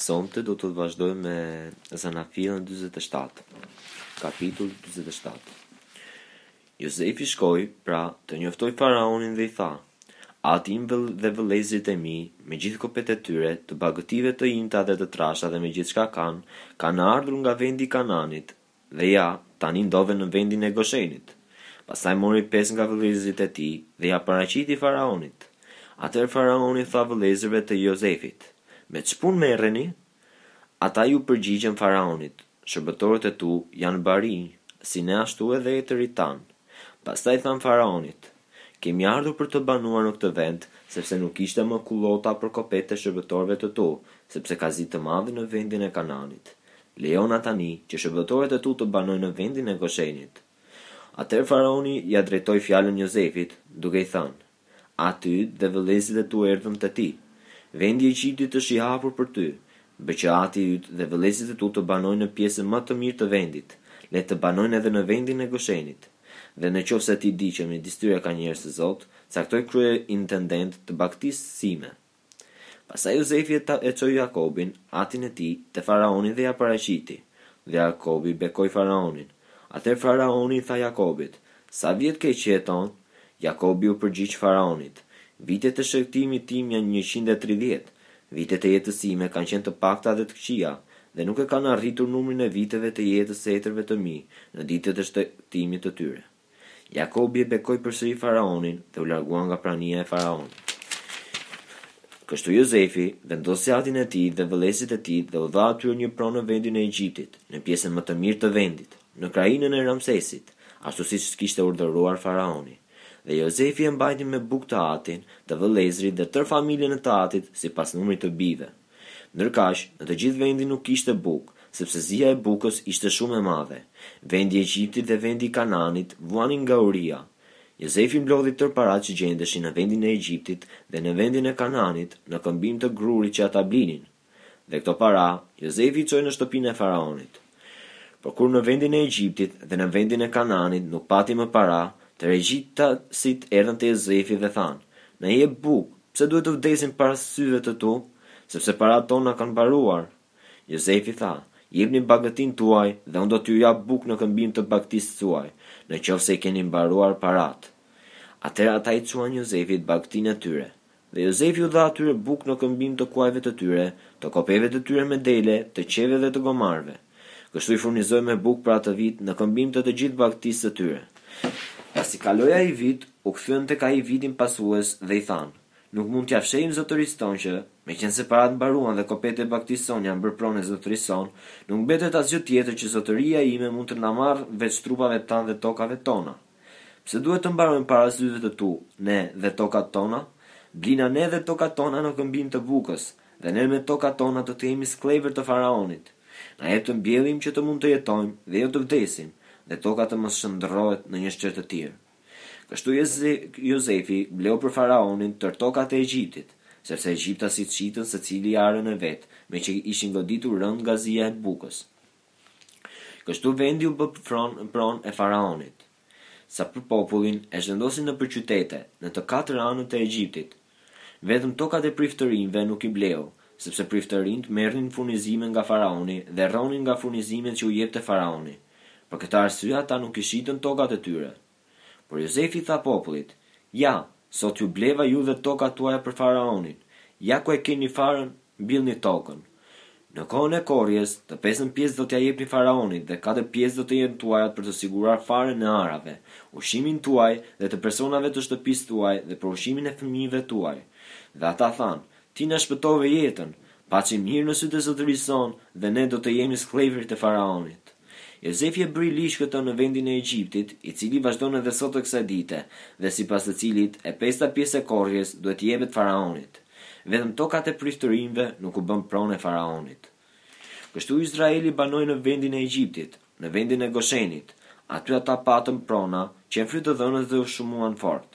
Sonte do të vazhdojmë me Zanafillën dyzet e shtatë, kapitulli dyzet e shtatë. Jozefi shkoi, pra, të njoftojë faraonin dhe i tha: Ati im dhe vëllezërit e mi, me gjithë kopetë e tyre, të bagëtive të imta dhe të trasha dhe me gjithçka kanë, kanë ardhur nga vendi i Kananit, Dhe ja, tani ndodhen në vendin e Goshenit. Pastaj mori pesë nga vëllezërit e tij dhe ia paraqiti faraonit. Atëherë faraoni tha vëllezërve të Jozefit, Me ç'punë merreni? Ata iu përgjigjën faraonit, Shërbëtorët e tu janë bari, si ne ashtu edhe etërit tanë. Pastaj thanë faraonit, Kemi ardhur për të banuar në këtë vend, sepse nuk kishte më kullota për kopetë e shërbëtorëve të tu, sepse ka zi të madhe në vendin e Kanaanit. Lejo na tani, që shërbëtorët e tu të banojnë në vendin e Goshenit. Atëherë faraoni ia drejtoi fjalën Jozefit, duke i thënë, Ati yt dhe vëllezërit e tu erdhën te ti. Vendi i Egjiptit është i hapur për ty, Bëj që ati yt dhe vëllezërit e tu të banojnë në pjesën më të mirë të vendit, le të banojnë edhe në vendin e Goshenit. Dhe në qoftë se ti di që midis tyre ka njerëz të zotët, caktoji kryeintendentë të bagëtisë sime. Pastaj Jozefi e e çoi Jakobin, atin e tij, te faraoni dhe ia paraqiti. Dhe Jakobi bekoi faraonin. Atëherë faraoni i tha Jakobit, Sa vjet ke që jeton? Jakobi iu përgjigj faraonit, Vitet e shtegtimit tim janë njëqind e tridhjetë. Vitet e jetës sime kanë qenë të pakta dhe të këqija, dhe nuk e kanë arritur numrin e viteve të jetës së etërve të mi në ditët e shtegtimit të tyre. Jakobi e bekoi përsëri faraonin dhe u largua nga prania e faraonit. Kështu Jozefi vendosi atin e tij dhe vëllezërit e tij dhe u dha atyre një pronë në vendin e Egjiptit, në pjesën më të mirë të vendit, në krahinën e Ramsesit, ashtu siç kishte urdhëruar faraoni. Dhe Jozefi e mbajti me bukë të atin, të vëllezërit dhe tërë familjen e të atit sipas numrit të bijve. Ndërkaq, në të gjithë vendin nuk kishte bukë, sepse zija e bukës ishte shumë e madhe. Vendi i Egjiptit dhe vendi i Kanaanit vuanin nga uria. Jozefi mblodhi tërë paratë që gjendeshin në vendin e Egjiptit dhe në vendin e Kanaanit në këmbim të grurit që ata blinin. Dhe këto para, Jozefi i çoi në shtëpinë e faraonit. Por kur në vendin e Egjiptit dhe në vendin e Kanaanit nuk pati më para, tërë egjiptasit erdhën te Jozefi dhe thanë, Na jep bukë, pse duhet të vdesim para syve të tu? Sepse paratë tona kanë mbaruar. Jozefi tha, Jepni bagëtinë tuaj dhe unë do t'ju jap bukë në këmbim të bagëtisë tuaj, në qoftë se i keni mbaruar paratë. Atëherë ata i çuan Jozefit bagëtinë e tyre, Dhe Jozefi u dha atyre bukë në këmbim të kuajve të tyre, të kopeve të tyre me dele, të qeve dhe të gomarëve. Kështu i furnizoi me bukë për atë vit në këmbim të të gjithë bagëtisë së tyre. Pasi kaloi ai vit, u kthyen tek ai vitin pasues dhe i thanë, Nuk mund t'ia fshehim zotërisë tonë që, meqenëse paratë mbaruan dhe kopet e bagëtisë sonë janë bërë pronë e zotërisë sonë, nuk mbetet asgjë tjetër që zotëria ime mund të na marrë veç trupave tanë dhe tokave tona. Pse duhet të mbarojmë para syve të tu, ne dhe tokat tona? Blina ne dhe tokat tona në këmbim të bukës, dhe ne me tokat tona do të jemi skllevër të faraonit. Na jep të mbjellim që të mund të jetojmë dhe jo të vdesim, dhe toka të mos shndërrohet në një shkretëtirë. Kështu Jozefi bleu për faraonin tërë tokat e Egjiptit, sepse egjiptasit shitën secili arën e vet, meqë ishin goditur rëndë nga zija e bukës. Kështu vendi u bë pronë e faraonit. Sa për popullin, e zhvendosi nëpër qytete, në të katër anët e Egjiptit. Vetëm tokat e priftërinjve nuk i bleu, sepse priftërinjtë merrnin furnizime nga faraoni dhe rronin nga furnizimet që u jepte faraoni. Për këtë arsye ata nuk i shitën tokat e tyre. Por Jozefi i tha popullit, Ja, sot ju bleva ju dhe tokat tuaja për faraonin, ja ku e keni farën, mbillni tokën. Në kohën e korrjes, të pestën pjesë do t'ia jepni faraonit dhe katër pjesë do të jenë tuajat për të siguruar farën e arave, ushqimin tuaj dhe të personave të shtëpisë tuaj dhe për ushqimin e fëmijëve tuaj. Dhe ata thanë, Ti na shpëtove jetën, paçim hir në sytë e zotërisë sonë dhe ne do të jemi skllevërit e faraonit. Jozefi e bëri ligj këtë në vendin e Egjiptit, i cili vazhdon edhe sot e kësaj dite, dhe sipas të cilit e pesta pjesë e korrjes duhet t'i jepet faraonit. Vetëm tokat e priftërinjve nuk u bënë pronë e faraonit. Kështu Izraeli banoi në vendin e Egjiptit. në vendin e Goshenit, aty ata patën prona, qenë frytëdhënës dhe u shumuan fort.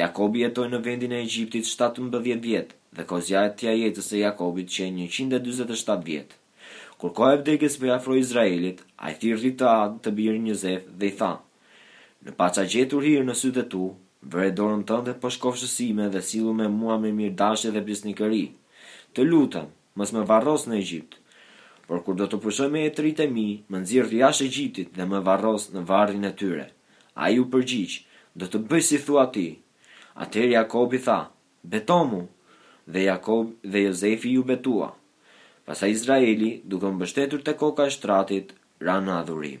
Jakobi jetoi në vendin e Egjiptit shtatëmbëdhjetë vjet dhe kohëzgjatja e jetës së Jakobit qe njëqind e dyzet e shtatë vjet. Kur koha e vdekjes po i afrohej Izraelit, ai thirri të a të birin Jozef dhe i tha, Në paça gjetur hir në sytë e tu, vëre dorën tënde poshtë kofshës sime dhe sillu me mua me mirëdashje dhe besnikëri. Të lutem! Mos më varros në Egjipt. Por kur do të pushoj me etërit e mi, më nxirr jashtë Egjiptit dhe më varros në varrin e tyre. Ai iu përgjigj, Do të bëj si thua ti. Atëherë Jakobi tha, Betomu! Dhe Jakob dhe Jozefi iu betua. Pastaj Izraeli, duke u mbështetur te koka e shtratit, ra në adhurim.